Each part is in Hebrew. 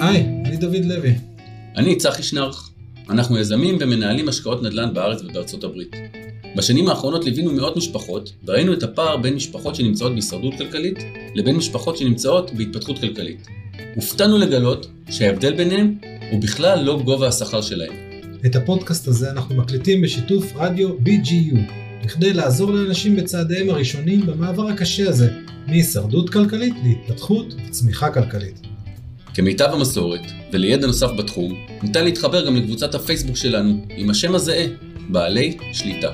היי, אני דוד לוי. אני צחי שנרח. אנחנו יזמים ומנהלים השקעות נדל"ן בארץ ובארצות הברית. בשנים האחרונות ליווינו מאות משפחות, וראינו את הפער בין משפחות שנמצאות בהישרדות כלכלית, לבין משפחות שנמצאות בהתפתחות כלכלית. הופתענו לגלות שההבדל ביניהם הוא בכלל לא גובה השכר שלהם. את הפודקאסט הזה אנחנו מקליטים בשיתוף רדיו BGU, בכדי לעזור לאנשים בצעדיהם הראשונים במעבר הקשה הזה, מהישרדות כלכלית להתפתחות וצמיחה כלכלית. כמיטב המסורת, ולידע נוסף בתחום, ניתן להתחבר גם לקבוצת הפייסבוק שלנו עם השם הזהה, בעלי שליטה.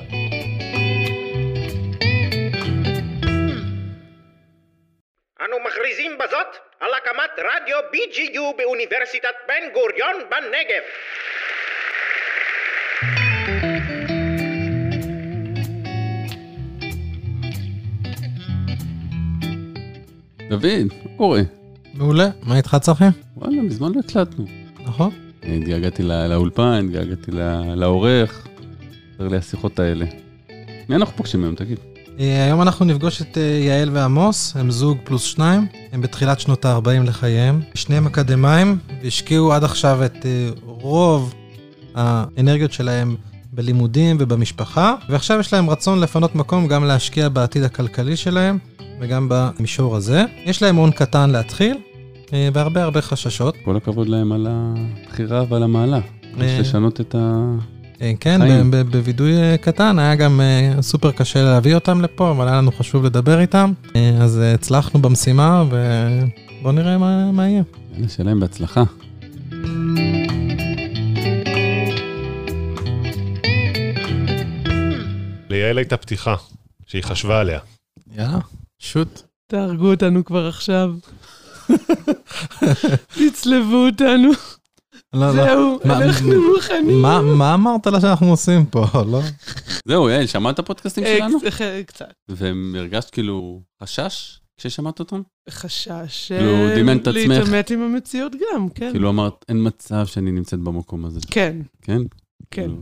אנו מכריזים בזאת על הקמת רדיו BGU באוניברסיטת בן גוריון בנגב. דוד, מה קורה? מעולה, מה איתך צחי? וואלה, מזמן לא הקלטנו. נכון. התגעגעתי לא- לאולפן, התגעגעתי לא- לעורך. חסר לי השיחות האלה. מי אנחנו פוגשים היום, תגיד? אה, היום אנחנו נפגוש את אה, יעל ועמוס, הם זוג פלוס שניים, הם בתחילת שנות ה-40 לחייהם. שניהם אקדמאים, והשקיעו עד עכשיו את אה, רוב האנרגיות שלהם בלימודים ובמשפחה, ועכשיו יש להם רצון לפנות מקום גם להשקיע בעתיד הכלכלי שלהם, וגם במישור הזה. יש להם הון קטן להתחיל, והרבה הרבה חששות. כל הכבוד להם על הבחירה ועל המעלה. יש לשנות את ה... אה, כן, חיים. ב- ב- בווידוי אה, קטן, היה גם אה, סופר קשה להביא אותם לפה, אבל היה לנו חשוב לדבר איתם. אה, אז אה, הצלחנו במשימה, ובואו נראה מה, מה יהיה. יאללה, שיהיה להם בהצלחה. ליעל הייתה פתיחה, שהיא חשבה עליה. יאללה, שוט. תהרגו אותנו כבר עכשיו. תצלבו אותנו. לא, לא. זהו, מה- אנחנו מוכנים. מה, מה אמרת לה שאנחנו עושים פה, לא? זהו, יעל, שמעת את הפודקאסטים אה, שלנו? קצ- ח- קצת. והרגשת כאילו חשש כששמעת אותם? חשש כאילו, אה, דמיינת את עצמך. להתעמת עם המציאות גם, כן. כאילו אמרת, אין מצב שאני נמצאת במקום הזה. כן, כן? כן. כאילו.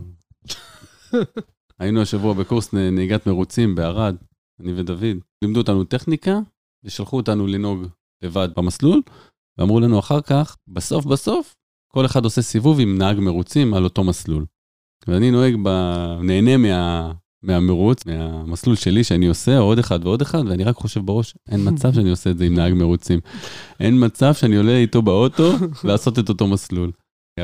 היינו השבוע בקורס נהיגת מרוצים בערד, אני ודוד. לימדו אותנו טכניקה, ושלחו אותנו לנהוג לבד במסלול, ואמרו לנו אחר כך, בסוף בסוף, כל אחד עושה סיבוב עם נהג מרוצים על אותו מסלול. ואני נוהג, ב... נהנה מה... מהמרוץ, מהמסלול שלי שאני עושה, עוד אחד ועוד אחד, ואני רק חושב בראש, אין מצב שאני עושה את זה עם נהג מרוצים. אין מצב שאני עולה איתו באוטו לעשות את אותו מסלול.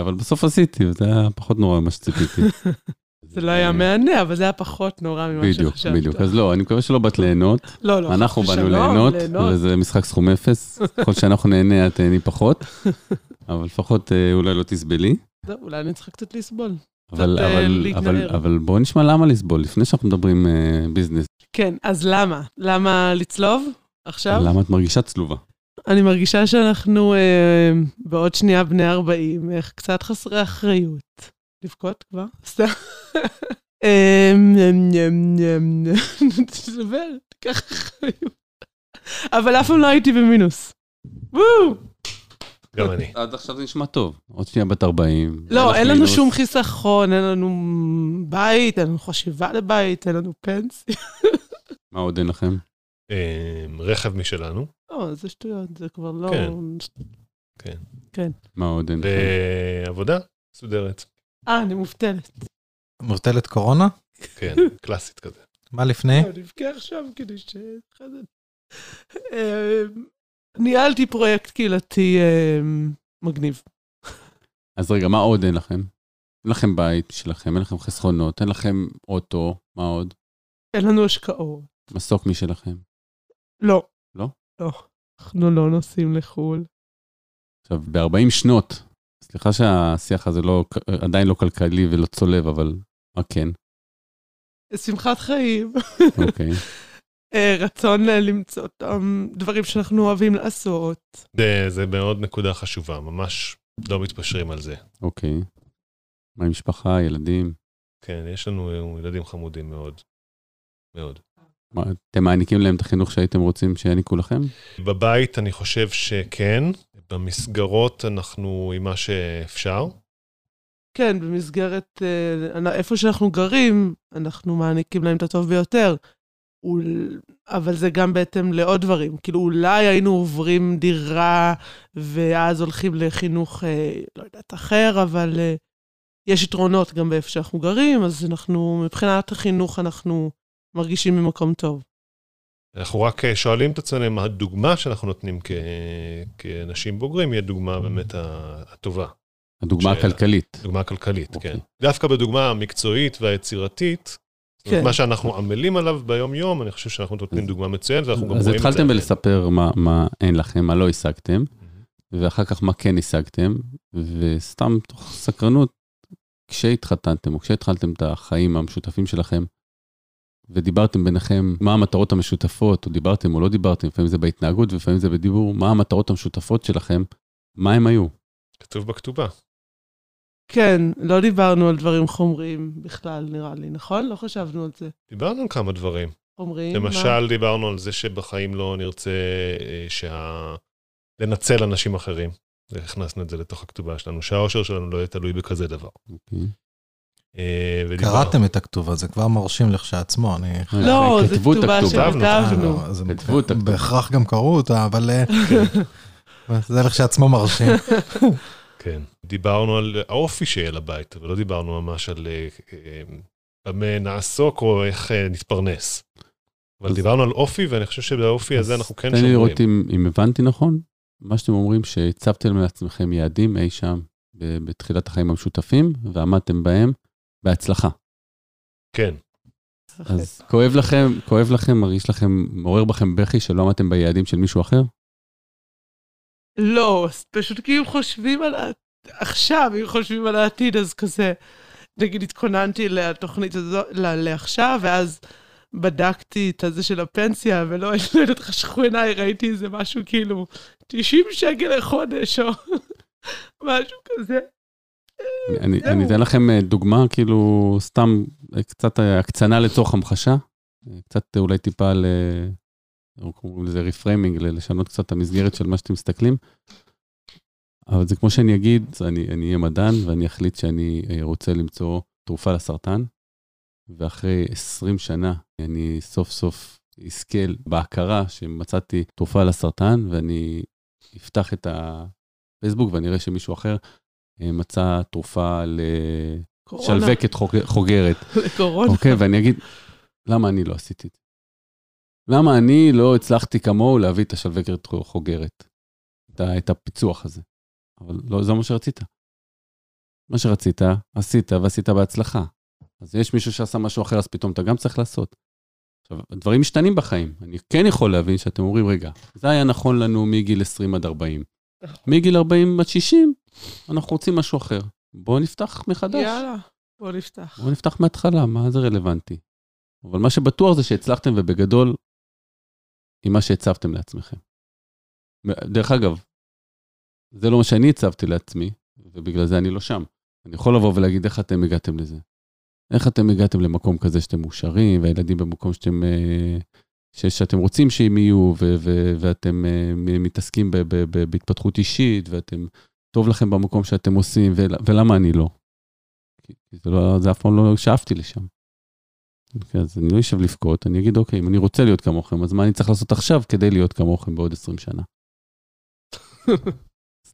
אבל בסוף עשיתי, וזה היה פחות נורא ממה שציפיתי. זה לא היה מהנה, אבל זה היה פחות נורא ממה בדיוק, שחשבת. בדיוק. אז לא, אני מקווה שלא באת ליהנות. לא, לא. אנחנו באנו ליהנות, וזה משחק סכום אפס. ככל שאנחנו נהנה, את תהני פחות. אבל לפחות אה, אולי לא תסבלי. אולי אני צריכה קצת לסבול. אבל, אה, אבל. אבל, אבל בואו נשמע למה לסבול, לפני שאנחנו מדברים אה, ביזנס. כן, אז למה? למה לצלוב עכשיו? למה את מרגישה צלובה? אני מרגישה שאנחנו אה, בעוד שנייה בני 40, איך קצת חסרי אחריות. לבכות כבר? סתם. אמ, אמ, אמ, אמ, תדבר, תיקח אחריות. אבל אף פעם לא הייתי במינוס. וואו! גם אני. עד עכשיו זה נשמע טוב. עוד שנייה בת 40. לא, אין לנו. שום חיסכון, אין לנו בית, אין לנו חשיבה לבית, אין לנו פנסיה. מה עוד אין לכם? אה, רכב משלנו, לא, זה שטויות, זה כבר לא... כן. כן. כן. מה עוד אין לכם? ועבודה מסודרת. אה, אני מובטלת. מובטלת קורונה? כן, קלאסית כזה. מה לפני? לא, נבכה עכשיו כדי ש... אה, ניהלתי פרויקט קהילתי אה, מגניב. אז רגע, מה עוד אין לכם? אין לכם בית שלכם, אין לכם חסכונות, אין לכם אוטו, מה עוד? אין לנו השקעות. מסוק משלכם. לא. לא? לא. אנחנו לא נוסעים לחו"ל. עכשיו, ב-40 שנות, סליחה שהשיח הזה לא, עדיין לא כלכלי ולא צולב, אבל מה כן? שמחת חיים. אוקיי. אה, רצון אה, למצוא אותם דברים שאנחנו אוהבים לעשות. זה- זה מאוד נקודה חשובה, ממש לא מתפשרים על זה. אוקיי. מה עם משפחה, ילדים? כן, יש לנו ילדים חמודים מאוד. מאוד. אתם מעניקים להם את החינוך שהייתם רוצים שיעניקו לכם? בבית אני חושב שכן, במסגרות אנחנו עם מה שאפשר. כן, במסגרת, אה, איפה שאנחנו גרים, אנחנו מעניקים להם את הטוב ביותר. אבל זה גם בהתאם לעוד דברים. כאילו, אולי היינו עוברים דירה, ואז הולכים לחינוך, אה, לא יודעת, אחר, אבל אה, יש יתרונות גם באיפה שאנחנו גרים, אז אנחנו, מבחינת החינוך, אנחנו מרגישים במקום טוב. אנחנו רק אה, שואלים את עצמנו אם הדוגמה שאנחנו נותנים כ... כאנשים בוגרים היא הדוגמה באמת ה- הטובה. הדוגמה ש- הכלכלית. דוגמה כלכלית, אוקיי. כן. דווקא בדוגמה המקצועית והיצירתית, כן. מה שאנחנו עמלים עליו ביום-יום, אני חושב שאנחנו נותנים דוגמה מצוינת, ואנחנו גם אז רואים את זה. התחלתם בלספר מה, מה אין לכם, מה לא השגתם, ואחר כך מה כן השגתם, וסתם תוך סקרנות, כשהתחתנתם או כשהתחלתם את החיים המשותפים שלכם, ודיברתם ביניכם מה המטרות המשותפות, או דיברתם או לא דיברתם, לפעמים זה בהתנהגות ולפעמים זה בדיבור, מה המטרות המשותפות שלכם, מה הם היו? כתוב בכתובה. כן, לא דיברנו על דברים חומריים בכלל, נראה לי, נכון? לא חשבנו על זה. דיברנו על כמה דברים. חומריים? מה? למשל, דיברנו על זה שבחיים לא נרצה אה, שה... לנצל אנשים אחרים. הכנסנו את זה לתוך הכתובה שלנו, שהאושר שלנו לא יהיה תלוי בכזה דבר. אוקיי. אה, קראתם את הכתובה, זה כבר מרשים לכשעצמו, אני... לא, זו כתובה. שכתבנו. אה, כתבו את הכתובה. בהכרח גם קראו אותה, אבל אה, זה לכשעצמו מרשים. כן. דיברנו על האופי שיהיה לבית, אבל לא דיברנו ממש על אה, אה, במה נעסוק או איך אה, נתפרנס. אבל דיברנו על אופי, ואני חושב שבאופי הזה אנחנו כן תן לי שומרים. לראות אם, הבנתי נכון. מה שאתם אומרים, שהצבתם לעצמכם יעדים אי שם בתחילת החיים המשותפים, ועמדתם בהם בהצלחה. כן. אז כואב לכם, כואב לכם, מרגיש לכם, מעורר בכם בכי שלא עמדתם ביעדים של מישהו אחר? לא, פשוט כי אם חושבים על... עכשיו, אם חושבים על העתיד, אז כזה, נגיד התכוננתי לתוכנית הזו, ל- לעכשיו, ואז בדקתי את הזה של הפנסיה, ולא לא יודעת, חשכו עיניי, ראיתי איזה משהו כאילו 90 שקל לחודש, או משהו כזה. אני, אתן לכם אה, דוגמה, כאילו, סתם אה, קצת אה, הקצנה לצורך המחשה, קצת אולי טיפה ל... קוראים לזה reframing, לשנות קצת את המסגרת של מה שאתם מסתכלים. אבל זה כמו שאני אגיד, אני אני אהיה מדען ואני אחליט שאני רוצה למצוא תרופה לסרטן, ואחרי 20 שנה אני סוף סוף אזכה בהכרה שמצאתי תרופה לסרטן, ואני אפתח את הפייסבוק ואני אראה שמישהו אחר מצא תרופה. לשלווקת חוג- חוגרת. לקורונה. אוקיי, ואני אגיד, למה אני לא עשיתי את זה? למה אני לא הצלחתי כמוהו להביא את השלווקת חוגרת? את הפיצוח הזה. אבל לא זה מה שרצית. מה שרצית, עשית ועשית בהצלחה. אז יש מישהו שעשה משהו אחר, אז פתאום אתה גם צריך לעשות. עכשיו, הדברים משתנים בחיים. אני כן יכול להבין שאתם אומרים, רגע, זה היה נכון לנו מגיל 20 עד 40. מגיל 40 עד 60, אנחנו רוצים משהו אחר. בואו נפתח מחדש. יאללה, בוא נפתח. בואו נפתח מההתחלה, מה זה רלוונטי? אבל מה שבטוח זה שהצלחתם ובגדול עם מה שהצבתם לעצמכם. דרך אגב, זה לא מה שאני הצבתי לעצמי, ובגלל זה אני לא שם. אני יכול לבוא ולהגיד איך אתם הגעתם לזה. איך אתם הגעתם למקום כזה שאתם מאושרים, והילדים במקום שאתם, אה, שאתם רוצים שהם יהיו, ואתם מ- מתעסקים בהתפתחות אישית, ואתם, טוב לכם במקום שאתם עושים, ול- ולמה אני לא? כי זה, לא, זה אף פעם לא שאפתי לשם. אוקיי, אז אני לא אשב לבכות, אני אגיד, אוקיי, אם אני רוצה להיות כמוכם, אז מה אני צריך לעשות עכשיו כדי להיות כמוכם בעוד 20 שנה?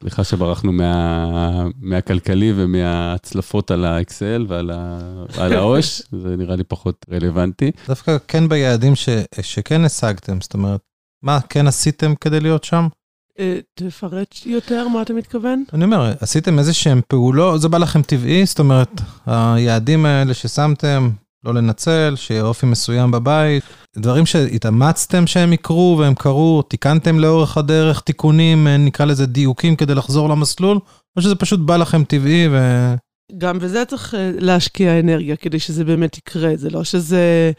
סליחה שברחנו מה, מהכלכלי ומההצלפות על האקסל ועל ה, על העו"ש, זה נראה לי פחות רלוונטי. דווקא כן ביעדים ש, שכן השגתם, זאת אומרת, מה כן עשיתם כדי להיות שם? אה, תפרט יותר מה אתה מתכוון? אני אומר, עשיתם איזה שהם פעולות, זה בא לכם טבעי, זאת אומרת, היעדים האלה ששמתם, לא לנצל, שיהיה אופי מסוים בבית, דברים שהתאמצתם שהם יקרו והם קרו, תיקנתם לאורך הדרך תיקונים, אה, נקרא לזה דיוקים כדי לחזור למסלול, או שזה פשוט בא לכם טבעי ו... גם בזה צריך אה, להשקיע אנרגיה כדי שזה באמת יקרה, זה לא שזה...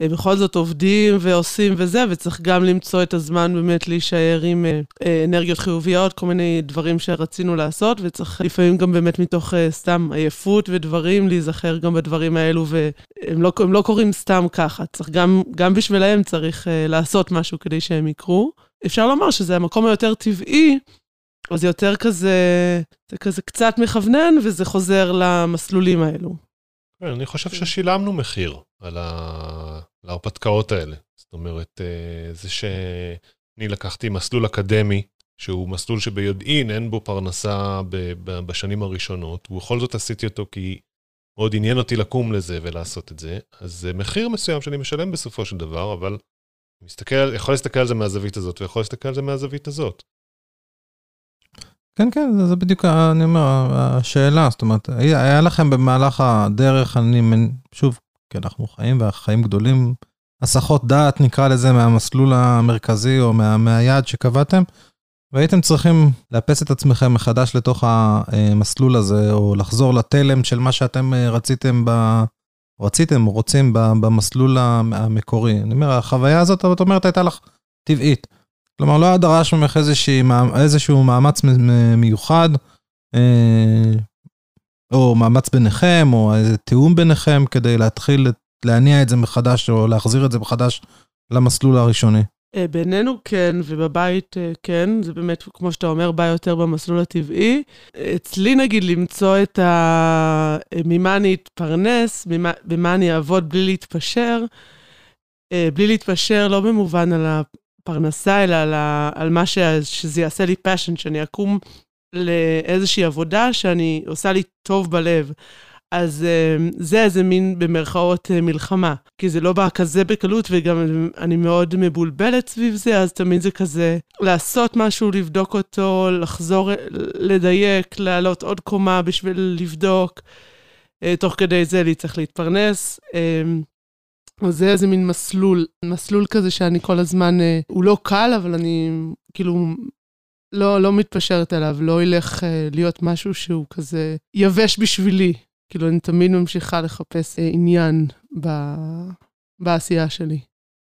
אה, בכל זאת עובדים ועושים וזה, וצריך גם למצוא את הזמן באמת להישאר עם אה, אה, אנרגיות חיוביות, כל מיני דברים שרצינו לעשות, וצריך לפעמים גם באמת מתוך סתם עייפות ודברים, להיזכר גם בדברים האלו, והם לא, לא קורים סתם ככה, צריך גם, גם בשבילם צריך לעשות משהו כדי שהם יקרו. אפשר לומר שזה המקום היותר טבעי, אז זה יותר כזה, זה כזה קצת מכוונן, וזה חוזר למסלולים האלו. כן, אני חושב ששילמנו מחיר על ההרפתקאות האלה. זאת אומרת, אה, זה שאני לקחתי מסלול אקדמי, שהוא מסלול שביודעין אין בו פרנסה בשנים הראשונות, ובכל זאת עשיתי אותו כי מאוד עניין אותי לקום לזה ולעשות את זה, אז זה מחיר מסוים שאני משלם בסופו של דבר, אבל מסתכל, יכול להסתכל על זה מהזווית הזאת, ויכול להסתכל על זה מהזווית הזאת. כן, כן, זה, זה בדיוק, אני אומר, השאלה, זאת אומרת, היה, היה לכם במהלך הדרך, אני, שוב, כי אנחנו חיים והחיים גדולים, הסחות דעת, נקרא לזה, מהמסלול המרכזי או מה, מהיעד שקבעתם, והייתם צריכים לאפס את עצמכם מחדש לתוך המסלול הזה, או לחזור לתלם של מה שאתם אה, רציתם ב... רציתם, או רוצים במסלול המ- המקורי. אני אומר, החוויה הזאת, את אומרת, הייתה לך טבעית. כלומר, לא היה דרש ממך איזשהו מאמץ מיוחד, אה, או מאמץ ביניכם, או איזה תיאום ביניכם, כדי להתחיל להניע את זה מחדש, או להחזיר את זה מחדש למסלול הראשוני. אה, בינינו כן, ובבית אה, כן, זה באמת, כמו שאתה אומר, בא יותר במסלול הטבעי. אצלי נגיד למצוא את ה... ממה אני אתפרנס, ממה, במה אני אעבוד בלי להתפשר, אה, בלי להתפשר לא במובן על הפרנסה, אלא על, ה... על מה ש... שזה יעשה לי passion, שאני אקום לאיזושהי עבודה שאני עושה לי טוב בלב. אז אה, זה איזה מין במרכאות אה, מלחמה, כי זה לא בא כזה בקלות וגם אני מאוד מבולבלת סביב זה, אז תמיד זה כזה לעשות משהו, לבדוק אותו, לחזור, אה, לדייק, לעלות עוד קומה בשביל לבדוק, אה, תוך כדי זה לי צריך להתפרנס. אז זה איזה מין מסלול, מסלול כזה שאני כל הזמן, אה, הוא לא קל, אבל אני כאילו לא, לא מתפשרת עליו, לא ילך אה, להיות משהו שהוא כזה יבש בשבילי. כאילו, אני תמיד ממשיכה לחפש אה, עניין ב... בעשייה שלי.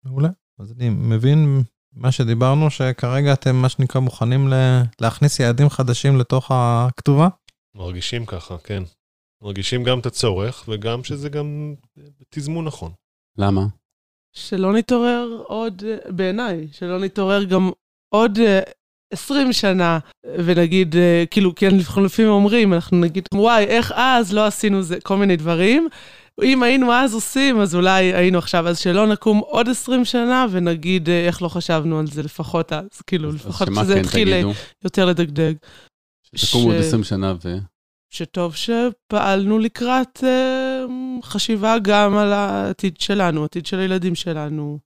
מעולה. אז אני מבין מה שדיברנו, שכרגע אתם, מה שנקרא, מוכנים ל- להכניס יעדים חדשים לתוך הכתובה? מרגישים ככה, כן. מרגישים גם את הצורך, וגם שזה גם תזמון נכון. למה? שלא נתעורר עוד, אה, בעיניי, שלא נתעורר גם עוד אה, 20 שנה, ונגיד, אה, כאילו, כן, לפעמים אומרים, אנחנו נגיד, וואי, איך אז לא עשינו זה, כל מיני דברים. אם היינו אז עושים, אז אולי היינו עכשיו, אז שלא נקום עוד 20 שנה ונגיד אה, איך לא חשבנו על זה לפחות אז, כאילו, אז לפחות שמה שזה כן יתחיל אה, תגידו? יותר לדגדג. עוד ש- 20 שנה ו... שטוב שפעלנו לקראת אה, חשיבה גם על העתיד שלנו, העתיד של הילדים שלנו.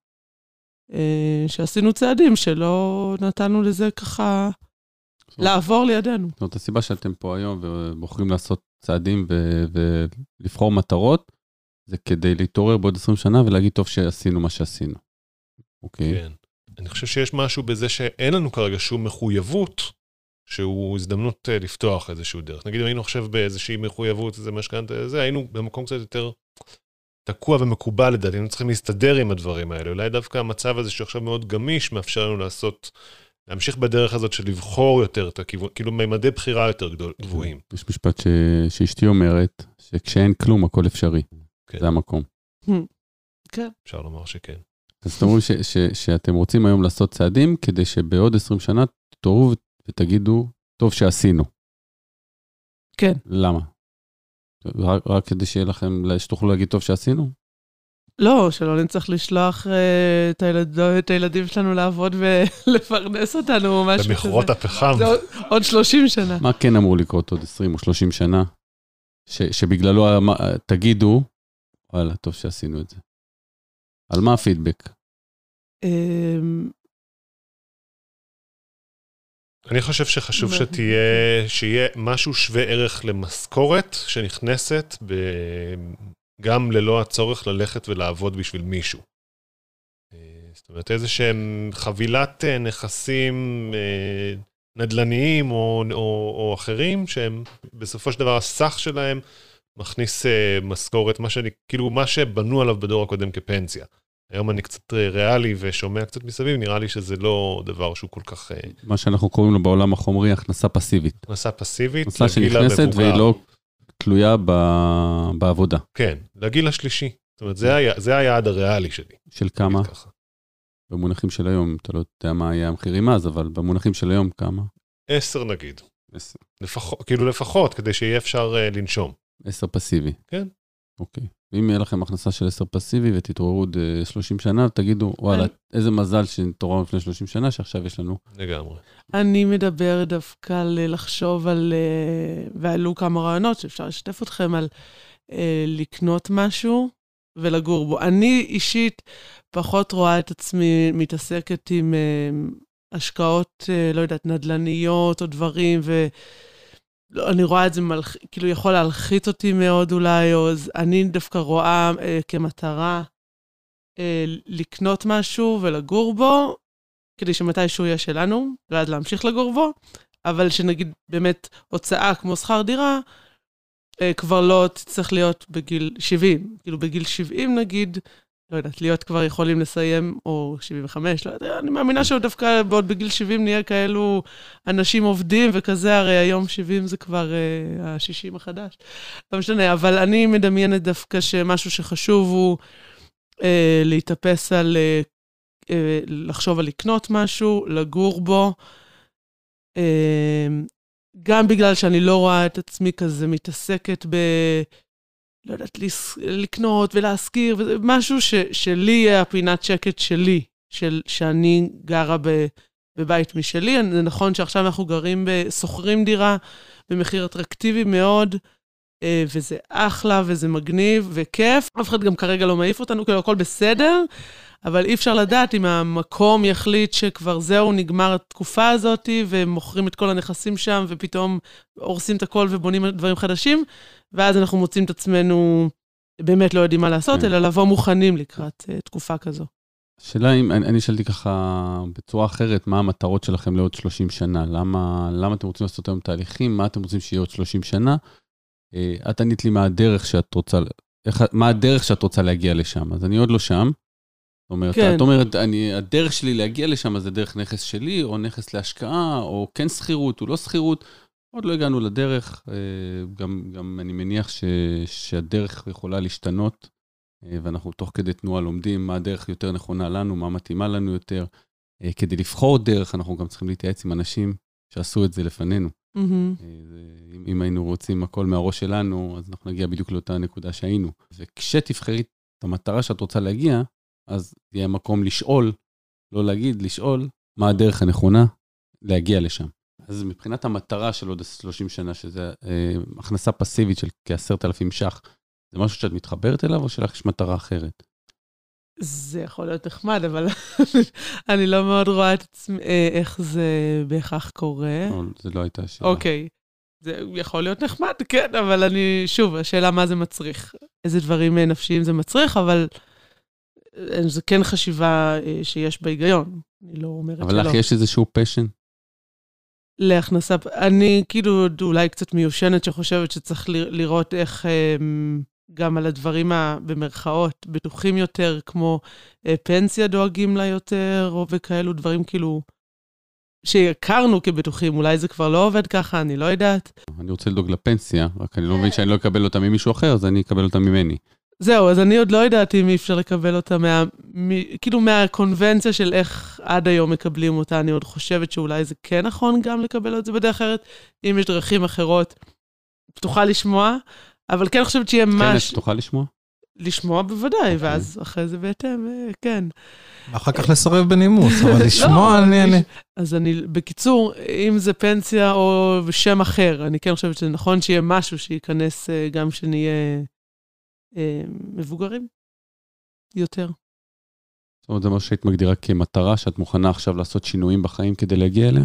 אה, שעשינו צעדים שלא נתנו לזה ככה לעבור לידינו. זאת אומרת, הסיבה שאתם פה היום ובוחרים לעשות צעדים ו- ולבחור מטרות, זה כדי להתעורר בעוד 20 שנה ולהגיד, טוב שעשינו מה שעשינו. אוקיי? כן. אני חושב שיש משהו בזה שאין לנו כרגע שום מחויבות, שהוא הזדמנות אה, לפתוח איזשהו דרך. נגיד, אם היינו עכשיו באיזושהי מחויבות, איזה משכנתה, זה, היינו במקום קצת יותר תקוע ומקובל לדעתי, היינו צריכים להסתדר עם הדברים האלה. אולי דווקא המצב הזה שעכשיו מאוד גמיש, מאפשר לנו לעשות, להמשיך בדרך הזאת של לבחור יותר את הכיוון, כאילו מימדי בחירה יותר גדול, גבוהים. יש משפט ש... שאשתי אומרת, שכשאין כלום, הכל אפשרי. כן. זה המקום. כן. אפשר לומר שכן. אז אתם אומרים ש... ש... שאתם רוצים היום לעשות צעדים, כדי שבעוד 20 שנה תתעוררו ותגידו, טוב שעשינו. כן. למה? רק, רק כדי שיהיה לכם, שתוכלו להגיד טוב שעשינו? לא, שלא נצטרך לשלוח אה, את, הילד, את הילדים שלנו לעבוד ולפרנס אותנו או משהו כזה. במכרות הפחם. זה עוד, עוד 30 שנה. מה כן אמור לקרות עוד 20 או 30 שנה, ש, שבגללו תגידו, וואלה, טוב שעשינו את זה. על מה הפידבק? אני חושב שחשוב? שתהיה, שיהיה משהו שווה ערך למשכורת שנכנסת ב... גם ללא הצורך ללכת ולעבוד בשביל מישהו. אה, זאת אומרת, איזה שהם חבילת אה, נכסים אה, נדל"ניים או, או, או אחרים, שהם בסופו של דבר הסך שלהם מכניס משכורת, מה שאני, כאילו מה שבנו עליו בדור הקודם כפנסיה. היום אני קצת אה, ריאלי ושומע קצת מסביב, נראה לי שזה לא דבר שהוא כל כך אה, מה שאנחנו קוראים לו בעולם החומרי הכנסה פסיבית. הכנסה פסיבית, הכנסה שנכנסת. והיא לא תלויה ב... בעבודה. כן, לגיל השלישי. זאת אומרת, זה, היה, זה היעד הריאלי שלי. של כמה? במונחים של היום, אתה לא יודע מה היה המחירים אז, אבל במונחים של היום כמה? עשר נגיד. עשר. לפחות, כאילו לפחות, כדי שיהיה אפשר uh, לנשום. עשר פסיבי. כן. אוקיי. ואם יהיה לכם הכנסה של 10 פסיבי ותתעוררו עוד אה, 30 שנה, תגידו, וואלה, אני- איזה מזל שנתעוררנו לפני 30 שנה, שעכשיו יש לנו... לגמרי. אני מדבר דווקא על אה, לחשוב על, אה, ועלו כמה רעיונות שאפשר לשתף אתכם על אה, לקנות משהו ולגור בו. אני אישית פחות רואה את עצמי מתעסקת עם אה, השקעות, אה, לא יודעת, נדל"ניות או דברים, ו... אני רואה את זה מלח... כאילו יכול להלחיץ אותי מאוד אולי, או אני דווקא רואה אה, כמטרה אה, לקנות משהו ולגור בו, כדי שמתישהו יהיה שלנו, ואז להמשיך לגור בו, אבל שנגיד באמת הוצאה כמו שכר דירה, אה, כבר לא תצטרך להיות בגיל 70. כאילו בגיל 70 נגיד, לא יודעת, להיות כבר יכולים לסיים, או 75, לא יודע, אני מאמינה שעוד דווקא בעוד בגיל 70 נהיה כאלו אנשים עובדים וכזה, הרי היום 70 זה כבר uh, ה-60 החדש. לא משנה, אבל אני מדמיינת דווקא שמשהו שחשוב הוא uh, להתאפס על, uh, uh, לחשוב על לקנות משהו, לגור בו. Uh, גם בגלל שאני לא רואה את עצמי כזה מתעסקת ב... לא יודעת, לקנות ולהשכיר, וזה משהו ש, שלי יהיה הפינת שקט שלי, של, שאני גרה ב, בבית משלי. זה נכון שעכשיו אנחנו גרים, שוכרים דירה במחיר אטרקטיבי מאוד, אה, וזה אחלה וזה מגניב וכיף. אף אחד גם כרגע לא מעיף אותנו, כאילו הכל בסדר, אבל אי אפשר לדעת אם המקום יחליט שכבר זהו, נגמר התקופה הזאת, ומוכרים את כל הנכסים שם, ופתאום הורסים את הכל ובונים דברים חדשים, ואז אנחנו מוצאים את עצמנו באמת לא יודעים מה לעשות, כן. אלא לבוא מוכנים לקראת uh, תקופה כזו. השאלה אם, אני, אני שאלתי ככה בצורה אחרת, מה המטרות שלכם לעוד 30 שנה? למה, למה אתם רוצים לעשות היום תהליכים? מה אתם רוצים שיהיה עוד 30 שנה? אה, את ענית לי מה הדרך שאת רוצה, איך, מה הדרך שאת רוצה להגיע לשם, אז אני עוד לא שם. זאת אומרת, כן. את אומרת, אני, הדרך שלי להגיע לשם זה דרך נכס שלי, או נכס להשקעה, או כן שכירות, או לא שכירות. עוד לא הגענו לדרך, אה, גם, גם אני מניח ש, שהדרך יכולה להשתנות, אה, ואנחנו תוך כדי תנועה לומדים מה הדרך יותר נכונה לנו, מה מתאימה לנו יותר. אה, כדי לבחור דרך, אנחנו גם צריכים להתייעץ עם אנשים שעשו את זה לפנינו. זה- אם, אם היינו רוצים הכל מהראש שלנו, אז אנחנו נגיע בדיוק לאותה נקודה שהיינו. וכשתבחרי את המטרה שאת רוצה להגיע, אז יהיה מקום לשאול, לא להגיד, לשאול, מה הדרך הנכונה להגיע לשם. אז מבחינת המטרה של עוד 30 שנה, שזה אה, הכנסה פסיבית של כ-10,000 ש"ח, זה משהו שאת מתחברת אליו, או שלך יש מטרה אחרת? זה יכול להיות נחמד, אבל אני לא מאוד רואה את עצמי, אה, איך זה בהכרח קורה. או, זה לא הייתה השאלה. אוקיי. זה יכול להיות נחמד, כן, אבל אני, שוב, השאלה מה זה מצריך. איזה דברים אה, נפשיים זה מצריך, אבל אה, זה כן חשיבה שיש בה היגיון. אני לא אומרת אבל שלא. לך יש איזשהו פשן? להכנסה, אני כאילו אולי קצת מיושנת שחושבת שצריך לראות איך אה, גם על הדברים ה... במרכאות, בטוחים יותר, כמו אה, פנסיה דואגים לה יותר, או וכאלו דברים כאילו שהכרנו כבטוחים, אולי זה כבר לא עובד ככה, אני לא יודעת. אני רוצה לדאוג לפנסיה, רק אני לא מבין שאני לא אקבל אותה ממישהו אחר, אז אני אקבל אותה ממני. זהו, אז אני עוד לא יודעת אם אי אפשר לקבל אותה מה... מ, כאילו מהקונבנציה של איך עד היום מקבלים אותה, אני עוד חושבת שאולי זה כן נכון גם לקבל את זה בדרך אחרת. אם יש דרכים אחרות, פתוחה לשמוע, אבל כן חושבת שיהיה כן, ממש... את תוכל לשמוע? לשמוע בוודאי, אוקיי. ואז אחרי זה בהתאם, אה, כן. אחר כך לסרב בנימוס, אבל לשמוע לא, אני... אני- אז אני, בקיצור, אם זה פנסיה או שם אחר, אני כן חושבת שזה נכון שיהיה משהו שייכנס אה, גם כשנהיה אה, מבוגרים יותר. זאת אומרת, זה מה שהיית מגדירה כמטרה, שאת מוכנה עכשיו לעשות שינויים בחיים כדי להגיע אליה?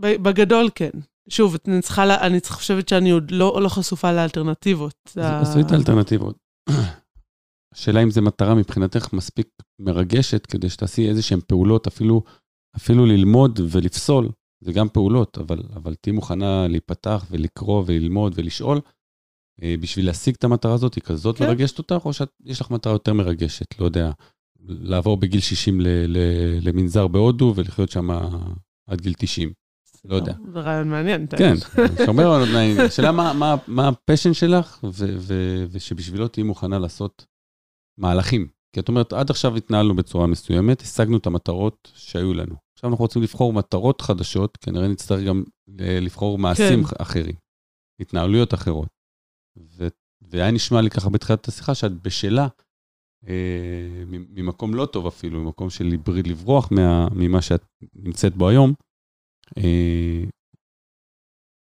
ב- בגדול כן. שוב, אני צריכה, אני חושבת שאני עוד לא, לא חשופה לאלטרנטיבות. אז עשו את האלטרנטיבות. השאלה אם זו מטרה מבחינתך מספיק מרגשת כדי שתעשי איזה שהן פעולות, אפילו, אפילו ללמוד ולפסול, זה גם פעולות, אבל, אבל תהיי מוכנה להיפתח ולקרוא וללמוד ולשאול, אה, בשביל להשיג את המטרה הזאת, היא כזאת כן. מרגשת אותך, או שיש לך מטרה יותר מרגשת, לא יודע, לעבור בגיל 60 ל, ל, למנזר בהודו ולחיות שם עד גיל 90. לא יודע. זה רעיון מעניין. כן, התנאים. השאלה מה, מה, מה הפשן שלך, ו, ו, ושבשבילו תהיי מוכנה לעשות מהלכים. כי את אומרת, עד עכשיו התנהלנו בצורה מסוימת, השגנו את המטרות שהיו לנו. עכשיו אנחנו רוצים לבחור מטרות חדשות, כנראה נצטרך גם ל- לבחור מעשים כן. אחרים. התנהלויות אחרות. ו, והיה נשמע לי ככה בתחילת השיחה שאת בשלה, אה, ממקום לא טוב אפילו, ממקום של לברוח מה, ממה שאת נמצאת בו היום, אה,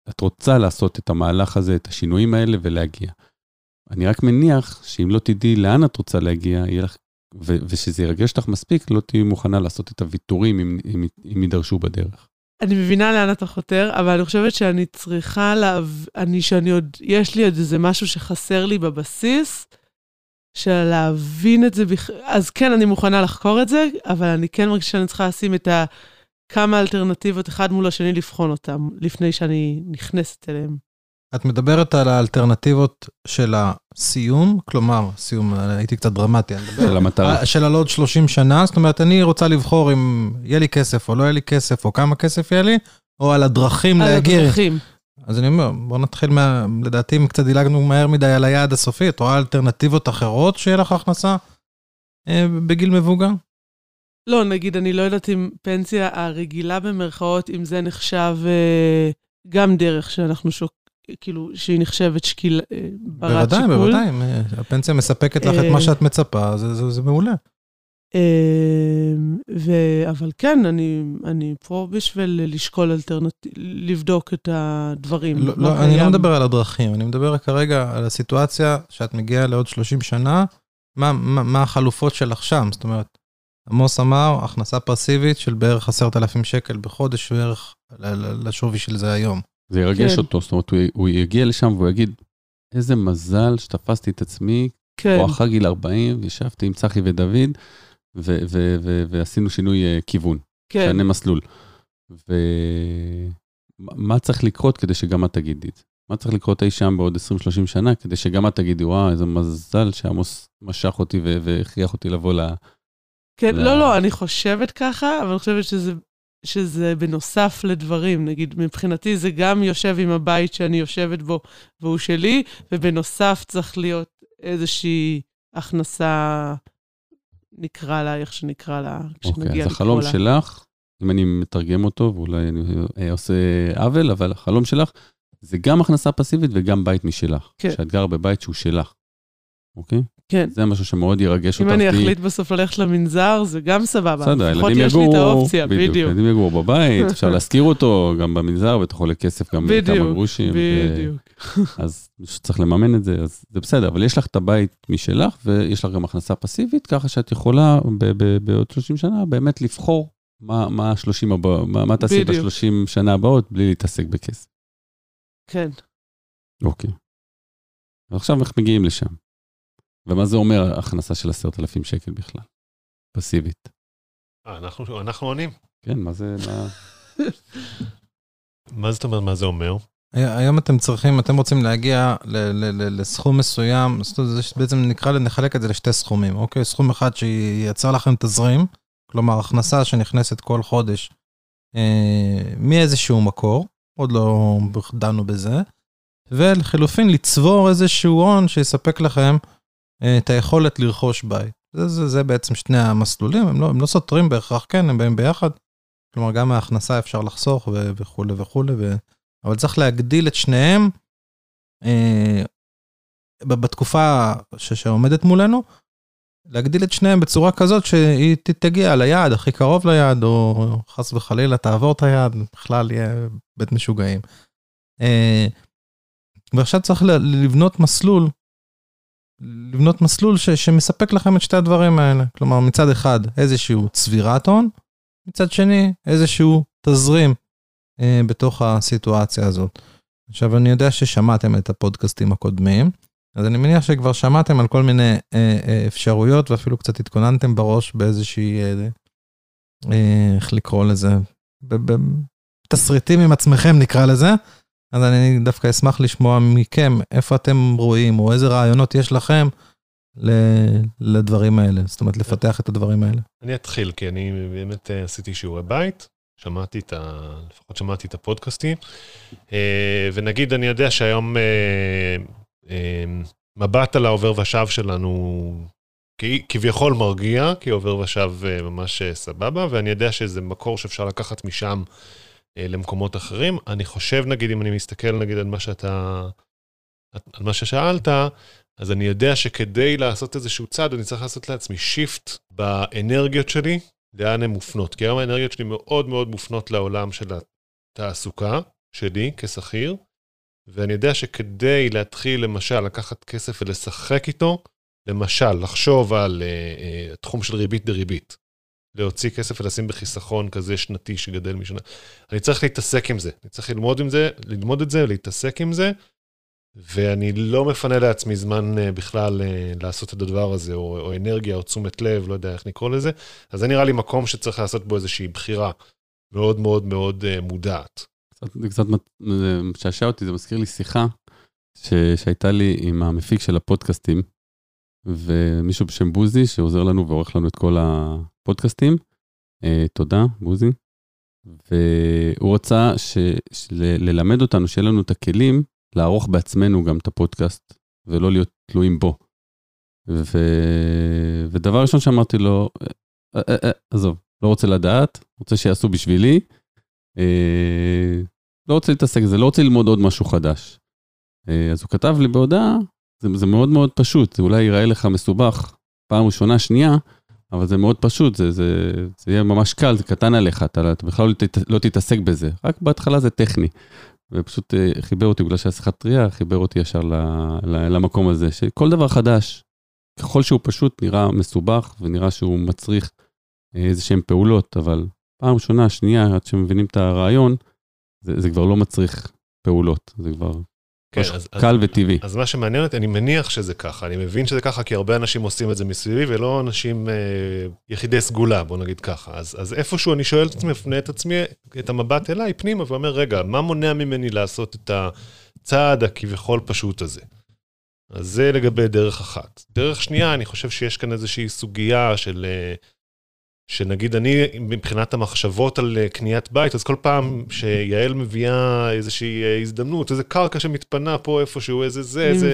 את רוצה לעשות את המהלך הזה, את השינויים האלה ולהגיע. אני רק מניח שאם לא תדעי לאן את רוצה להגיע, יהיה לך, ושזה ירגש אותך מספיק, לא תהיי מוכנה לעשות את הוויתורים אם, אם, אם יידרשו בדרך. אני מבינה לאן אתה חותר, אבל אני חושבת שאני צריכה להב... אני, שאני עוד, יש לי עוד איזה משהו שחסר לי בבסיס, של להבין את זה, בכ... אז כן, אני מוכנה לחקור את זה, אבל אני כן מרגישה שאני צריכה לשים את ה... כמה אלטרנטיבות אחד מול השני, לבחון אותם, לפני שאני נכנסת אליהם. את מדברת על האלטרנטיבות של הסיום, כלומר, סיום, הייתי קצת דרמטי, אני מדבר, של המטרה. של על עוד 30 שנה, זאת אומרת, אני רוצה לבחור אם יהיה לי כסף או לא יהיה לי כסף, או כמה כסף יהיה לי, או על הדרכים על להגיע. הדרכים. אז אני אומר, בוא נתחיל מה... לדעתי, אם קצת דילגנו מהר מדי על היעד הסופי, את רואה אלטרנטיבות אחרות שיהיה לך הכנסה אה, בגיל מבוגר? לא, נגיד, אני לא יודעת אם פנסיה הרגילה במרכאות, אם זה נחשב אה, גם דרך שאנחנו שוק... כאילו, שהיא נחשבת שקיל... אה, ברת בוודאי, שיקול. בוודאי, אם, אה, הפנסיה מספקת לך את מה אה, שאת מצפה, זה, זה, זה מעולה. אה, ו... אבל כן, אני, אני פה בשביל לשקול אלטרנטיב... לבדוק את הדברים. לא, לא, אני לא. מדבר על הדרכים, אני מדבר כרגע על הסיטואציה שאת מגיעה לעוד 30 שנה, מה, מה, מה החלופות שלך שם? זאת אומרת, עמוס אמר, הכנסה פסיבית של בערך 10,000 שקל בחודש, בערך לשווי של זה היום. זה ירגש כן. אותו, זאת אומרת, הוא, הוא יגיע לשם והוא יגיד, איזה מזל שתפסתי את עצמי, כן, אחר גיל 40, וישבתי עם צחי ודוד, ו- ו- ו- ועשינו שינוי אה, כיוון, כן. שנה מסלול. ומה צריך לקרות כדי שגם את תגידי את זה? מה צריך לקרות אי שם בעוד 20-30 שנה, כדי שגם את תגידי, וואו, איזה מזל שעמוס משך אותי והכריח אותי לבוא ל... כן, ל- לא, לא, אני חושבת ככה, אבל אני חושבת שזה, שזה בנוסף לדברים. נגיד, מבחינתי זה גם יושב עם הבית שאני יושבת בו והוא שלי, ובנוסף צריך להיות איזושהי הכנסה, נקרא לה, איך שנקרא לה, אוקיי, כשנגיע אז החלום לקרוא לה. שלך, אם אני מתרגם אותו, ואולי אני אה, עושה עוול, אבל החלום שלך זה גם הכנסה פסיבית וגם בית משלך. כן. שאת גרה בבית שהוא שלך, אוקיי? כן. זה משהו שמאוד ירגש אם אותך. אני כי- אחליט בסוף ללכת למנזר, זה גם סבבה. בסדר, לפחות הילדים יש לי את יגורו, האופציה, בדיוק. ילדים יגורו בבית, אפשר להשכיר אותו גם במנזר, ואתה יכול לכסף גם בדיוק, כמה גרושים. ו- בדיוק. אז צריך לממן את זה, אז זה בסדר, אבל יש לך את הבית משלך, ויש לך גם הכנסה פסיבית, ככה שאת יכולה בעוד 30 שנה באמת לבחור מה, מה, 30 הבא, מה, תעשי בדיוק. ב-30 שנה הבאות בלי להתעסק בכסף. כן. אוקיי. אז עכשיו איך מגיעים לשם? ומה זה אומר הכנסה של 10,000 שקל בכלל? פסיבית. אה, אנחנו, אנחנו עונים. כן, מה זה, מה... מה זאת אומרת, מה זה אומר? הי- היום אתם צריכים, אתם רוצים להגיע ל- ל- ל- לסכום מסוים, זאת אומרת, זה בעצם נקרא, נחלק את זה לשתי סכומים, אוקיי? סכום אחד שייצר לכם תזרים, כלומר, הכנסה שנכנסת כל חודש אה, מאיזשהו מקור, עוד לא דנו בזה, ולחילופין, לצבור איזשהו הון שיספק לכם את היכולת לרכוש בית. זה, זה, זה בעצם שני המסלולים, הם לא, הם לא סותרים בהכרח, כן, הם באים ביחד. כלומר, גם מההכנסה אפשר לחסוך ו- וכולי וכולי, ו... אבל צריך להגדיל את שניהם אה, בתקופה ש- שעומדת מולנו, להגדיל את שניהם בצורה כזאת שהיא תגיע ליעד הכי קרוב ליעד, או חס וחלילה תעבור את היעד, בכלל יהיה בית משוגעים. אה, ועכשיו צריך לבנות מסלול, לבנות מסלול ש- שמספק לכם את שתי הדברים האלה. כלומר, מצד אחד איזשהו צבירת הון, מצד שני איזשהו תזרים אה, בתוך הסיטואציה הזאת. עכשיו, אני יודע ששמעתם את הפודקאסטים הקודמים, אז אני מניח שכבר שמעתם על כל מיני אה, אה, אפשרויות, ואפילו קצת התכוננתם בראש באיזושהי, אה, אה, איך לקרוא לזה, תסריטים עם עצמכם נקרא לזה. אז אני דווקא אשמח לשמוע מכם איפה אתם רואים, או איזה רעיונות יש לכם ל- לדברים האלה, זאת אומרת, לפתח את הדברים האלה. אני אתחיל, כי אני באמת אה, עשיתי שיעורי בית, שמעתי את ה... לפחות שמעתי את הפודקאסטים, אה, ונגיד, אני יודע שהיום אה, מבט על העובר ושב שלנו כביכול מרגיע, כי עובר ושב ממש סבבה, ואני יודע שזה מקור שאפשר לקחת משם למקומות אחרים. אני חושב, נגיד, אם אני מסתכל, נגיד, על מה שאתה, על מה ששאלת, אז אני יודע שכדי לעשות איזשהו צעד, אני צריך לעשות לעצמי שיפט באנרגיות שלי, לאן הן מופנות. כי היום האנרגיות שלי מאוד מאוד מופנות לעולם של התעסוקה שלי כשכיר, ואני יודע שכדי להתחיל, למשל, לקחת כסף ולשחק איתו, למשל, לחשוב על uh, uh, תחום של ריבית דריבית, להוציא כסף ולשים בחיסכון כזה שנתי שגדל משנה, אני צריך להתעסק עם זה, אני צריך ללמוד עם זה, ללמוד את זה, להתעסק עם זה, ואני לא מפנה לעצמי זמן uh, בכלל uh, לעשות את הדבר הזה, או, או אנרגיה, או תשומת לב, לא יודע איך נקרא לזה, אז זה נראה לי מקום שצריך לעשות בו איזושהי בחירה מאוד מאוד מאוד uh, מודעת. קצת, קצת משעשע אותי, זה מזכיר לי שיחה ש, שהייתה לי עם המפיק של הפודקאסטים, ומישהו בשם בוזי, שעוזר לנו ועורך לנו את כל הפודקאסטים. Uh, תודה, בוזי. והוא רצה ש, ש, ללמד אותנו, שיהיה לנו את הכלים לערוך בעצמנו גם את הפודקאסט, ולא להיות תלויים בו. ו... ודבר ראשון שאמרתי לו, אה, אה, עזוב, לא רוצה לדעת, רוצה שיעשו בשבילי. לא רוצה להתעסק בזה, לא רוצה ללמוד עוד משהו חדש. אז הוא כתב לי בהודעה, זה, זה מאוד מאוד פשוט, זה אולי ייראה לך מסובך פעם ראשונה, שנייה, אבל זה מאוד פשוט, זה, זה, זה יהיה ממש קל, זה קטן עליך, אתה, אתה בכלל לא, תת, לא תתעסק בזה, רק בהתחלה זה טכני. ופשוט אה, חיבר אותי, בגלל שהיה שיחת טריה, חיבר אותי ישר ל, ל, למקום הזה, שכל דבר חדש, ככל שהוא פשוט נראה מסובך ונראה שהוא מצריך איזה שהן פעולות, אבל פעם ראשונה, שנייה, עד שמבינים את הרעיון, זה, זה כבר לא מצריך פעולות, זה כבר כן, אז, קל אז, וטבעי. אז מה שמעניין אותי, אני מניח שזה ככה, אני מבין שזה ככה, כי הרבה אנשים עושים את זה מסביבי, ולא אנשים אה, יחידי סגולה, בוא נגיד ככה. אז, אז איפשהו אני שואל את עצמי, מפנה את עצמי, את המבט אליי פנימה, ואומר, רגע, מה מונע ממני לעשות את הצעד הכביכול פשוט הזה? אז זה לגבי דרך אחת. דרך שנייה, אני חושב שיש כאן איזושהי סוגיה של... אה, שנגיד אני, מבחינת המחשבות על אה, קניית בית, אז כל פעם שיעל מביאה איזושהי אה, הזדמנות, איזה קרקע שמתפנה פה איפשהו, איזה זה, איזה...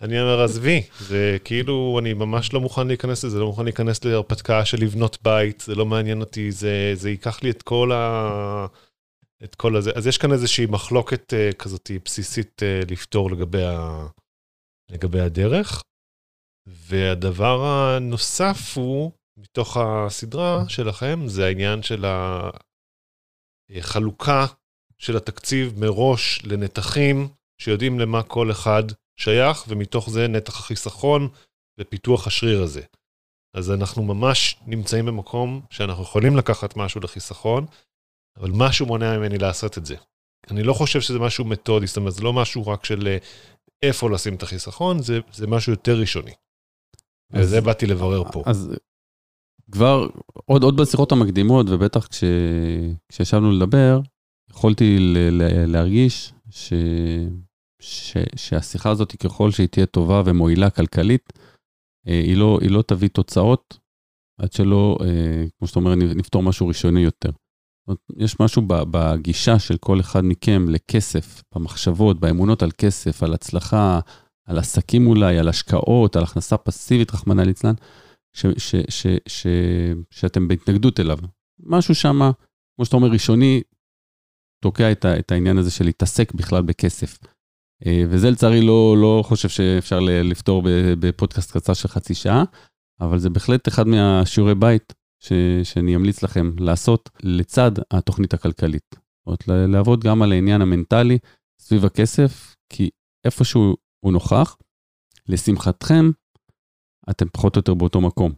אני אומר, עזבי, זה כאילו, אני ממש לא מוכן להיכנס לזה, לא מוכן להיכנס להרפתקה של לבנות בית, זה לא מעניין אותי, זה, זה ייקח לי את כל ה... את כל הזה. אז יש כאן איזושהי מחלוקת uh, כזאת בסיסית uh, לפתור לגבי, ה... לגבי הדרך. והדבר הנוסף הוא, מתוך הסדרה שלכם, זה העניין של החלוקה של התקציב מראש לנתחים שיודעים למה כל אחד שייך, ומתוך זה נתח החיסכון ופיתוח השריר הזה. אז אנחנו ממש נמצאים במקום שאנחנו יכולים לקחת משהו לחיסכון, אבל משהו מונע ממני לעשות את זה. אני לא חושב שזה משהו מתודי, זאת אומרת, זה לא משהו רק של אה, איפה לשים את החיסכון, זה, זה משהו יותר ראשוני. וזה באתי לברר פה. אז כבר, עוד, עוד בשיחות המקדימות, ובטח כש, כשישבנו לדבר, יכולתי ל, ל, להרגיש ש, ש, שהשיחה הזאת, ככל שהיא תהיה טובה ומועילה כלכלית, אה, היא לא, היא לא תביא תוצאות עד שלא, אה, כמו שאתה אומר, נפתור משהו ראשוני יותר. יש משהו בגישה של כל אחד מכם לכסף, במחשבות, באמונות על כסף, על הצלחה, על עסקים אולי, על השקעות, על הכנסה פסיבית, רחמנא ליצלן, שאתם בהתנגדות אליו. משהו שם, כמו שאתה אומר, ראשוני, תוקע את, את העניין הזה של להתעסק בכלל בכסף. אה, וזה לצערי לא, לא חושב שאפשר לפתור בפודקאסט קצר של חצי שעה, אבל זה בהחלט אחד מהשיעורי בית ש, שאני אמליץ לכם לעשות לצד התוכנית הכלכלית. זאת אומרת, לעבוד גם על העניין המנטלי סביב הכסף, כי איפשהו הוא נוכח. לשמחתכם, אתם פחות או יותר באותו מקום.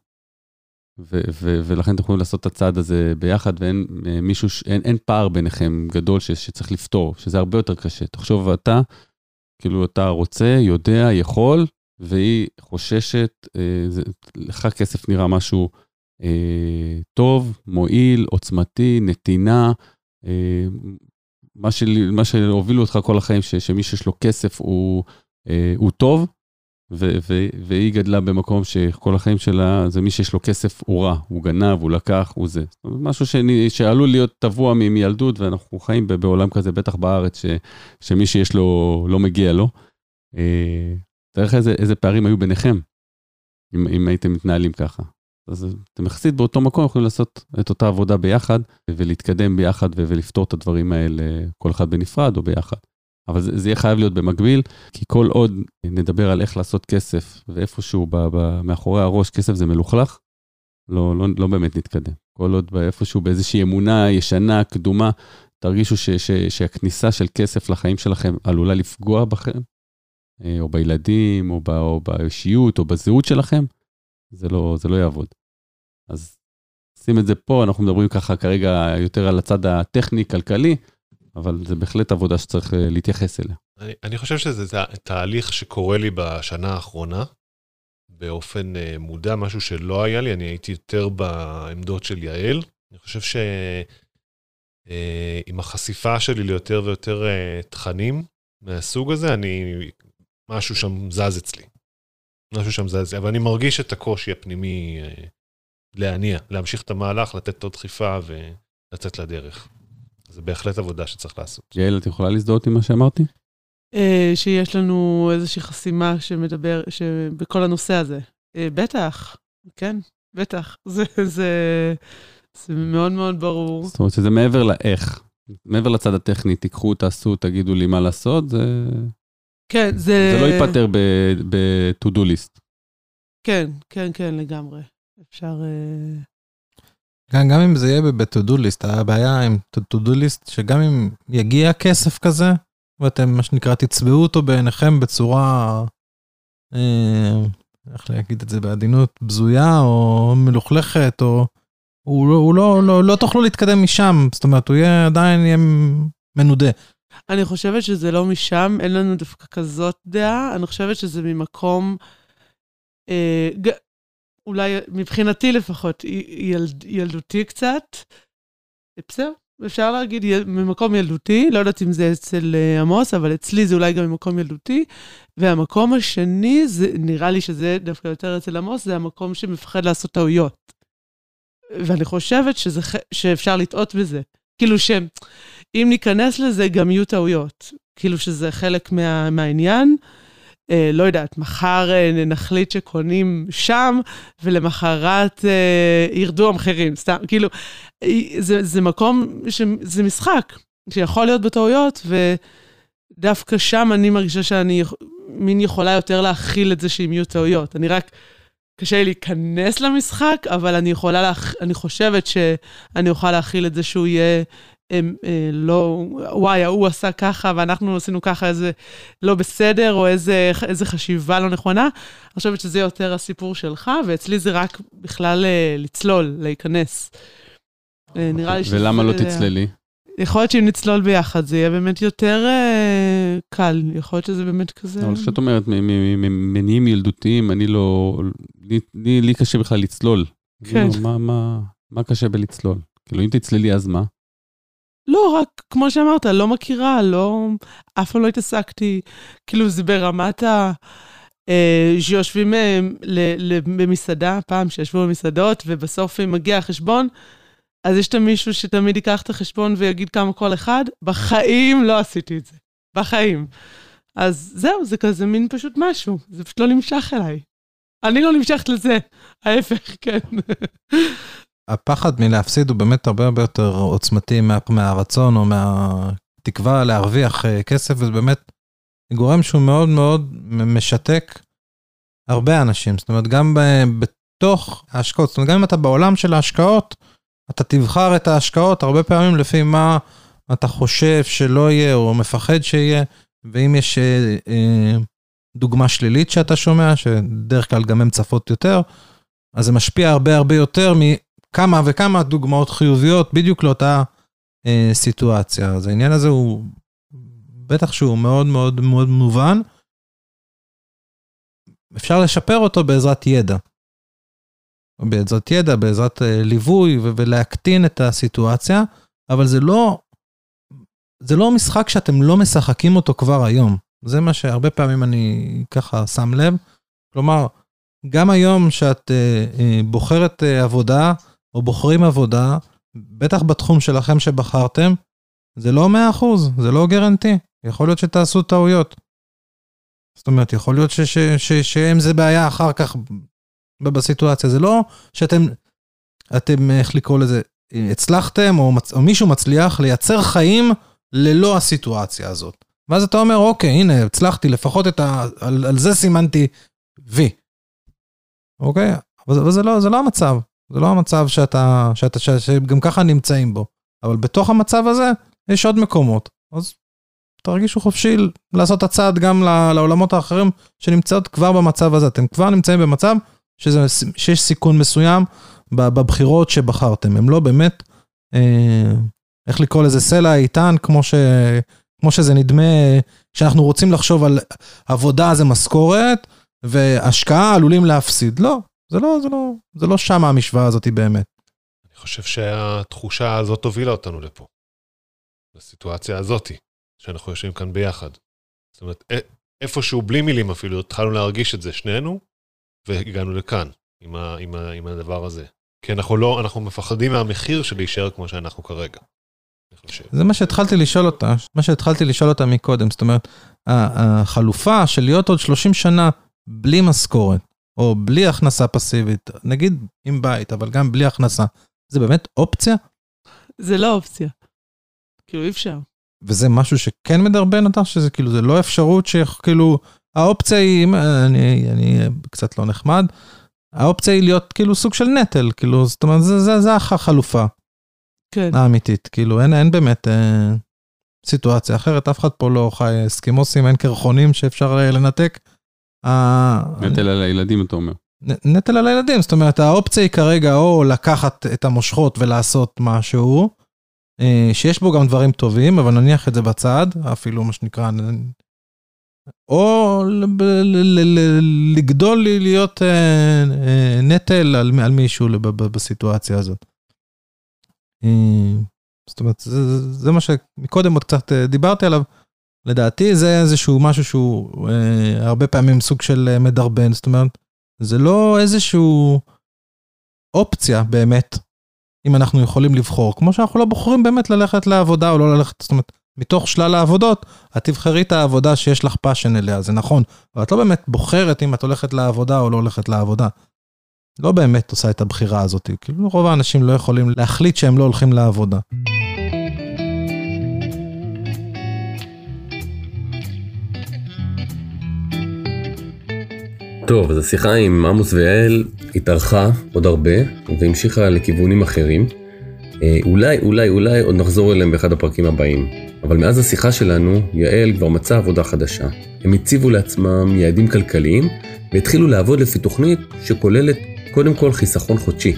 ו- ו- ולכן אתם יכולים לעשות את הצעד הזה ביחד, ואין אה, מישהו, אין, אין פער ביניכם גדול ש- שצריך לפתור, שזה הרבה יותר קשה. תחשוב אתה, כאילו אתה רוצה, יודע, יכול, והיא חוששת, אה, זה, לך כסף נראה משהו אה, טוב, מועיל, עוצמתי, נתינה, אה, מה, של, מה שהובילו אותך כל החיים, ש, שמי שיש לו כסף הוא, אה, הוא טוב, ו- ו- והיא גדלה במקום שכל החיים שלה, זה מי שיש לו כסף הוא רע, הוא גנב, הוא לקח, הוא זה. משהו שאני, שעלול להיות טבוע מילדות, ואנחנו חיים בעולם כזה, בטח בארץ, ש- שמי שיש לו, לא מגיע לו. אה, תאר לך איזה, איזה פערים היו ביניכם, אם, אם הייתם מתנהלים ככה. אז אתם יחסית באותו מקום יכולים לעשות את אותה עבודה ביחד ולהתקדם ביחד ולפתור את הדברים האלה, כל אחד בנפרד או ביחד. אבל זה, זה יהיה חייב להיות במקביל, כי כל עוד נדבר על איך לעשות כסף ואיפשהו ב- ב- מאחורי הראש כסף זה מלוכלך, לא, לא, לא באמת נתקדם. כל עוד איפשהו באיזושהי אמונה ישנה, קדומה, תרגישו ש, ש, שהכניסה של כסף לחיים שלכם עלולה לפגוע בכם, אה, או בילדים, או, ב, או באישיות, או בזהות שלכם, זה לא, זה לא יעבוד. אז שים את זה פה, אנחנו מדברים ככה כרגע יותר על הצד הטכני-כלכלי, אבל זה בהחלט עבודה שצריך אה, להתייחס אליה. אני, אני חושב שזה תה, תהליך שקורה לי בשנה האחרונה, באופן uh, מודע, משהו שלא היה לי, אני הייתי יותר בעמדות של יעל. אני חושב שעם uh, החשיפה שלי ליותר ויותר uh, תכנים מהסוג הזה, אני, משהו שם זז אצלי. משהו שם זז אצלי, אבל אני מרגיש את הקושי הפנימי uh, להניע, להמשיך את המהלך, לתת עוד דחיפה ולצאת לדרך. זה בהחלט עבודה שצריך לעשות. יעל, את יכולה להזדהות עם מה שאמרתי? אה, שיש לנו איזושהי חסימה שמדבר, שבכל הנושא הזה. אה, בטח, כן, בטח. זה, זה, זה מאוד מאוד ברור. זאת אומרת שזה מעבר לאיך, מעבר לצד הטכני, תיקחו, תעשו, תגידו לי מה לעשות, זה... כן, זה... זה לא ייפתר ב-to-do list. כן, כן, כן, לגמרי. אפשר... גם, גם אם זה יהיה ב-to-do list, הבעיה עם to-do list, שגם אם יגיע כסף כזה, ואתם, מה שנקרא, תצבעו אותו בעיניכם בצורה, אה, איך להגיד את זה בעדינות, בזויה או מלוכלכת, או... הוא, לא, הוא לא, לא, לא תוכלו להתקדם משם, זאת אומרת, הוא יהיה עדיין יהיה מנודה. אני חושבת שזה לא משם, אין לנו דווקא כזאת דעה, אני חושבת שזה ממקום, אה, ג, אולי מבחינתי לפחות, ילד, ילדותי קצת. בסדר, אפשר להגיד ממקום ילדותי, לא יודעת אם זה אצל אה, עמוס, אבל אצלי זה אולי גם ממקום ילדותי. והמקום השני, זה, נראה לי שזה דווקא יותר אצל עמוס, זה המקום שמפחד לעשות טעויות. ואני חושבת שזה, שאפשר לטעות בזה. כאילו שאם ניכנס לזה, גם יהיו טעויות. כאילו שזה חלק מה, מהעניין. אה, לא יודעת, מחר אה, נחליט שקונים שם, ולמחרת אה, ירדו המחירים, סתם, כאילו, אה, זה, זה מקום, ש, זה משחק שיכול להיות בטעויות, ודווקא שם אני מרגישה שאני מין יכולה יותר להכיל את זה שאם יהיו טעויות. אני רק, קשה לי להיכנס למשחק, אבל אני יכולה, להכ... אני חושבת שאני אוכל להכיל את זה שהוא יהיה הם אה, לא, וואי, ההוא עשה ככה ואנחנו עשינו ככה, איזה לא בסדר, או איזה, איזה חשיבה לא נכונה. אני חושבת שזה יותר הסיפור שלך, ואצלי זה רק בכלל אה, לצלול, להיכנס. אה, נראה לי שזה... ולמה לא תצללי? יכול להיות שאם נצלול ביחד, זה יהיה באמת יותר אה, קל. יכול להיות שזה באמת כזה... אבל כשאת אומרת, ממניעים ילדותיים, אני לא... לי, לי, לי קשה בכלל לצלול. כן. לא, מה, מה, מה קשה בלצלול? כאילו, אם תצללי, אז מה? לא, רק כמו שאמרת, לא מכירה, לא... אף פעם לא התעסקתי, כאילו זה ברמת ה... אה, שיושבים אה, במסעדה, פעם שישבו במסעדות, ובסוף אם מגיע החשבון, אז יש את מישהו שתמיד ייקח את החשבון ויגיד כמה כל אחד. בחיים לא עשיתי את זה. בחיים. אז זהו, זה כזה מין פשוט משהו, זה פשוט לא נמשך אליי. אני לא נמשכת לזה, ההפך, כן. הפחד מלהפסיד הוא באמת הרבה הרבה יותר עוצמתי מה, מהרצון או מהתקווה להרוויח uh, כסף, וזה באמת גורם שהוא מאוד מאוד משתק הרבה אנשים. זאת אומרת, גם בתוך ההשקעות, זאת אומרת, גם אם אתה בעולם של ההשקעות, אתה תבחר את ההשקעות הרבה פעמים לפי מה אתה חושב שלא יהיה או מפחד שיהיה, ואם יש uh, uh, דוגמה שלילית שאתה שומע, שדרך כלל גם הן צפות יותר, אז זה משפיע הרבה הרבה יותר כמה וכמה דוגמאות חיוביות בדיוק לאותה אה, סיטואציה. אז העניין הזה הוא, בטח שהוא מאוד מאוד מאוד מובן. אפשר לשפר אותו בעזרת ידע. בעזרת ידע, בעזרת אה, ליווי ולהקטין את הסיטואציה, אבל זה לא, זה לא משחק שאתם לא משחקים אותו כבר היום. זה מה שהרבה פעמים אני ככה שם לב. כלומר, גם היום שאת אה, אה, בוחרת אה, עבודה, או בוחרים עבודה, בטח בתחום שלכם שבחרתם, זה לא 100%, זה לא גרנטי. יכול להיות שתעשו טעויות. זאת אומרת, יכול להיות שאם זה בעיה אחר כך בסיטואציה. זה לא שאתם, אתם, איך לקרוא לזה, הצלחתם, או, מצ- או מישהו מצליח לייצר חיים ללא הסיטואציה הזאת. ואז אתה אומר, אוקיי, הנה, הצלחתי, לפחות את ה... על, על זה סימנתי וי. אוקיי? אבל, אבל זה, לא, זה לא המצב. זה לא המצב שאתה, שאתה, ש, שגם ככה נמצאים בו. אבל בתוך המצב הזה, יש עוד מקומות. אז תרגישו חופשי לעשות הצעד גם לעולמות האחרים שנמצאות כבר במצב הזה. אתם כבר נמצאים במצב שזה, שיש סיכון מסוים בבחירות שבחרתם. הם לא באמת, אה, איך לקרוא לזה, סלע איתן, כמו, ש, כמו שזה נדמה, כשאנחנו רוצים לחשוב על עבודה זה משכורת, והשקעה עלולים להפסיד. לא, זה לא, זה לא, זה לא שם המשוואה הזאת באמת. אני חושב שהתחושה הזאת הובילה אותנו לפה. לסיטואציה הזאתי, שאנחנו יושבים כאן ביחד. זאת אומרת, איפשהו בלי מילים אפילו, התחלנו להרגיש את זה שנינו, והגענו לכאן, עם, ה, עם, ה, עם הדבר הזה. כי אנחנו לא, אנחנו מפחדים מהמחיר של להישאר כמו שאנחנו כרגע. זה מה שהתחלתי לשאול אותה, מה שהתחלתי לשאול אותה מקודם, זאת אומרת, החלופה של להיות עוד 30 שנה בלי משכורת, או בלי הכנסה פסיבית, נגיד עם בית, אבל גם בלי הכנסה, זה באמת אופציה? זה לא אופציה. כאילו, אי אפשר. וזה משהו שכן מדרבן אותך, שזה כאילו, זה לא אפשרות שכאילו, האופציה היא, אם אני, אני קצת לא נחמד, האופציה היא להיות כאילו סוג של נטל, כאילו, זאת אומרת, זה, זה, זה החלופה כן. האמיתית, כאילו, אין, אין באמת אה, סיטואציה אחרת, אף אחד פה לא חי אסקימוסים, אין קרחונים שאפשר אה, לנתק. אה, נטל על הילדים, אתה אומר. נטל על הילדים, זאת אומרת, האופציה היא כרגע או לקחת את המושכות ולעשות משהו, אה, שיש בו גם דברים טובים, אבל נניח את זה בצד, אפילו מה שנקרא, או לגדול להיות אה, נטל על, על מישהו בסיטואציה הזאת. זאת אומרת, זה, מה שמקודם עוד קצת דיברתי עליו. לדעתי זה איזשהו משהו שהוא אה, הרבה פעמים סוג של אה, מדרבן, זאת אומרת, זה לא איזשהו אופציה באמת, אם אנחנו יכולים לבחור, כמו שאנחנו לא בוחרים באמת ללכת לעבודה או לא ללכת, זאת אומרת, מתוך שלל העבודות, את תבחרי את העבודה שיש לך passion אליה, זה נכון, אבל את לא באמת בוחרת אם את הולכת לעבודה או לא הולכת לעבודה. לא באמת עושה את הבחירה הזאת, כאילו רוב האנשים לא יכולים להחליט שהם לא הולכים לעבודה. טוב, אז השיחה עם עמוס ויעל התארכה עוד הרבה והמשיכה לכיוונים אחרים. אה, אולי, אולי, אולי עוד נחזור אליהם באחד הפרקים הבאים. אבל מאז השיחה שלנו, יעל כבר מצאה עבודה חדשה. הם הציבו לעצמם יעדים כלכליים והתחילו לעבוד לפי תוכנית שכוללת קודם כל חיסכון חודשי.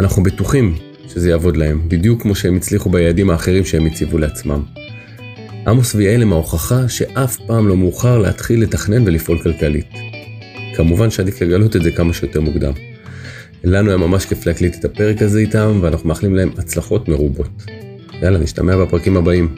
אנחנו בטוחים שזה יעבוד להם, בדיוק כמו שהם הצליחו ביעדים האחרים שהם הציבו לעצמם. עמוס ויעל הם ההוכחה שאף פעם לא מאוחר להתחיל לתכנן ולפעול כלכלית. כמובן שעדיף לגלות את זה כמה שיותר מוקדם. לנו היה ממש כיף להקליט את הפרק הזה איתם, ואנחנו מאחלים להם הצלחות מרובות. יאללה, נשתמע בפרקים הבאים.